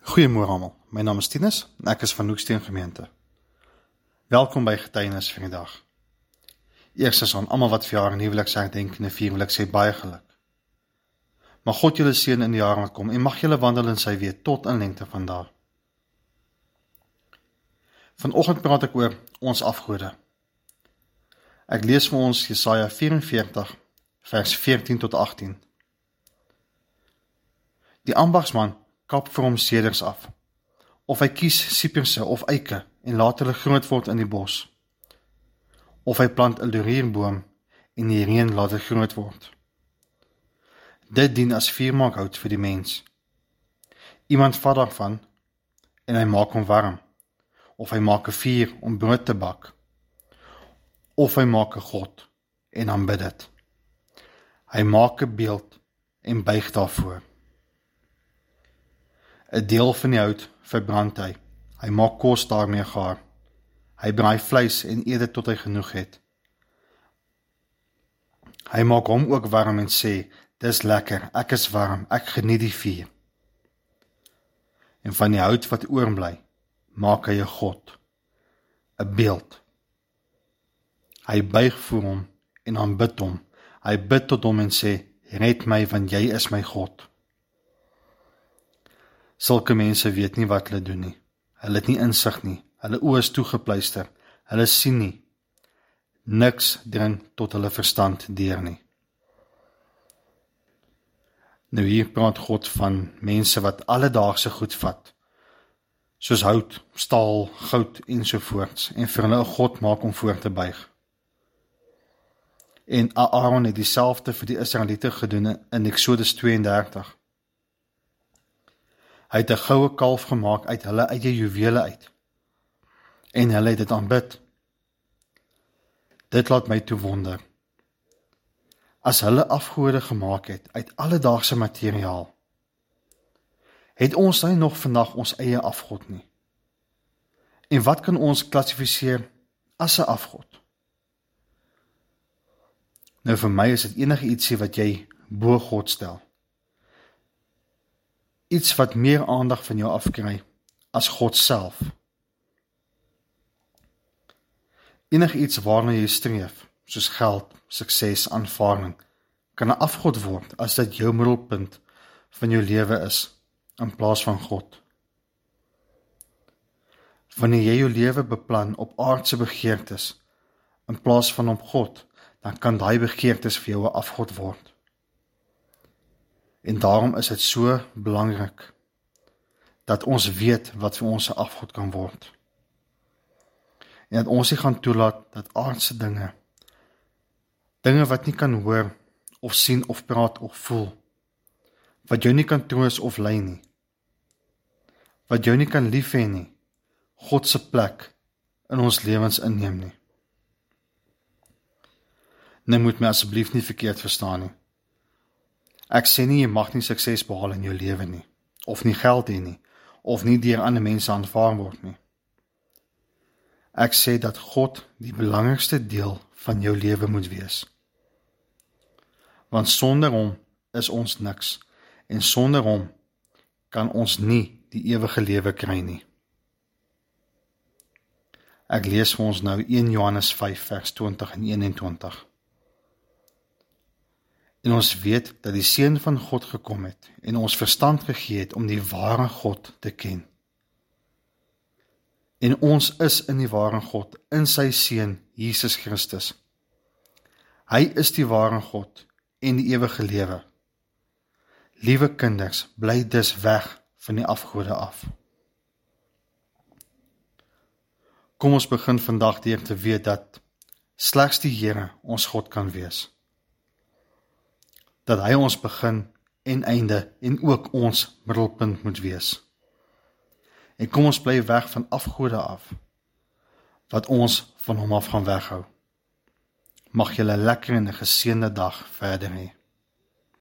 Goeiemôre almal. My naam is Tinus en ek is van Hoeksteen gemeente. Welkom by Getuienis vir die dag. Eerstens aan almal wat verjaar en huweliks herdenk en vier wil ek sê baie geluk. Mag God julle seën in die jaar wat kom en mag julle wandel in sy weë tot in lengte van dae. Vanoggend praat ek oor ons afgode. Ek lees vir ons Jesaja 44 vers 14 tot 18. Die ambagsman kap vir hom seders af. Of hy kies siperse of eike en laat hulle groot word in die bos. Of hy plant 'n lorierboom en die reën laat dit groot word. Dit dien as vuurmaakhout vir die mens. Iemand vat daarvan en hy maak hom warm. Of hy maak 'n vuur om brood te bak. Of hy maak 'n god en aanbid dit. Hy maak 'n beeld en buig daarvoor. 'n deel van die hout verbrand hy. Hy maak kos daarmee gaar. Hy braai vleis en eet dit tot hy genoeg het. Hy maak hom ook warm en sê: "Dis lekker. Ek is warm. Ek geniet die vuur." En van die hout wat oorbly, maak hy 'n god, 'n beeld. Hy buig voor hom en aanbid hom. Hy bid tot hom en sê: "Red my want jy is my God." Sulke mense weet nie wat hulle doen nie. Hulle het nie insig nie. Hulle oë is toegepluister. Hulle sien nie. Niks dring tot hulle verstand deur nie. Nou hier praat God van mense wat alledaagse goed vat. Soos hout, staal, goud ensovoorts en vir hulle 'n god maak om voor te buig. En Aaron het dieselfde vir die Israeliete gedoen in Eksodus 32. Hy het 'n goue kalf gemaak uit hulle eie juwele uit. En hulle het dit aanbid. Dit laat my toe wonder. As hulle afgode gemaak het uit alledaagse materiaal, het ons dan nog vandag ons eie afgod nie? En wat kan ons klassifiseer as 'n afgod? Nou vir my is dit enige ietsie wat jy bo God stel iets wat meer aandag van jou afkry as God self. Enige iets waarna jy streef, soos geld, sukses, aanvaarding, kan 'n afgod word as dit jou middelpunt van jou lewe is in plaas van God. Wanneer jy jou lewe beplan op aardse begeertes in plaas van op God, dan kan daai begeertes vir jou 'n afgod word. En daarom is dit so belangrik dat ons weet wat vir ons se afgod kan word. En dat ons nie gaan toelaat dat aardse dinge dinge wat nie kan hoor of sien of praat of voel wat jou nie kan troos of lei nie wat jou nie kan lief hê nie God se plek in ons lewens inneem nie. Nee moet my asseblief nie verkeerd verstaan nie. Ek sê nie jy mag nie sukses behaal in jou lewe nie of nie geld hê nie of nie deur ander mense aanvaar word nie. Ek sê dat God die belangrikste deel van jou lewe moet wees. Want sonder hom is ons niks en sonder hom kan ons nie die ewige lewe kry nie. Ek lees vir ons nou 1 Johannes 5 vers 20 en 21. En ons weet dat die seun van God gekom het en ons verstand gegee het om die ware God te ken. En ons is in die ware God in sy seun Jesus Christus. Hy is die ware God en die ewige lewe. Liewe kinders, bly dus weg van die afgode af. Kom ons begin vandag deur te weet dat slegs die Here ons God kan wees dat hy ons begin en einde en ook ons middelpunt moet wees. En kom ons bly weg van afgode af wat ons van hom af gaan weghou. Mag 'n lekker en 'n geseënde dag verder hê.